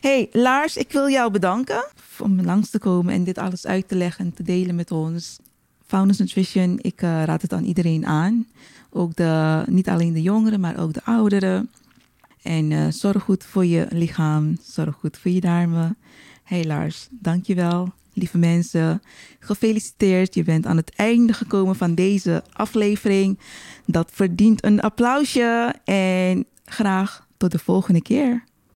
hey, Lars, ik wil jou bedanken om langs te komen en dit alles uit te leggen en te delen met ons. Founders Nutrition, ik eh, raad het aan iedereen aan. Ook de, niet alleen de jongeren, maar ook de ouderen. En eh, zorg goed voor je lichaam, zorg goed voor je darmen. Hey Lars, dankjewel. Lieve mensen, gefeliciteerd. Je bent aan het einde gekomen van deze aflevering. Dat verdient een applausje. En graag tot de volgende keer.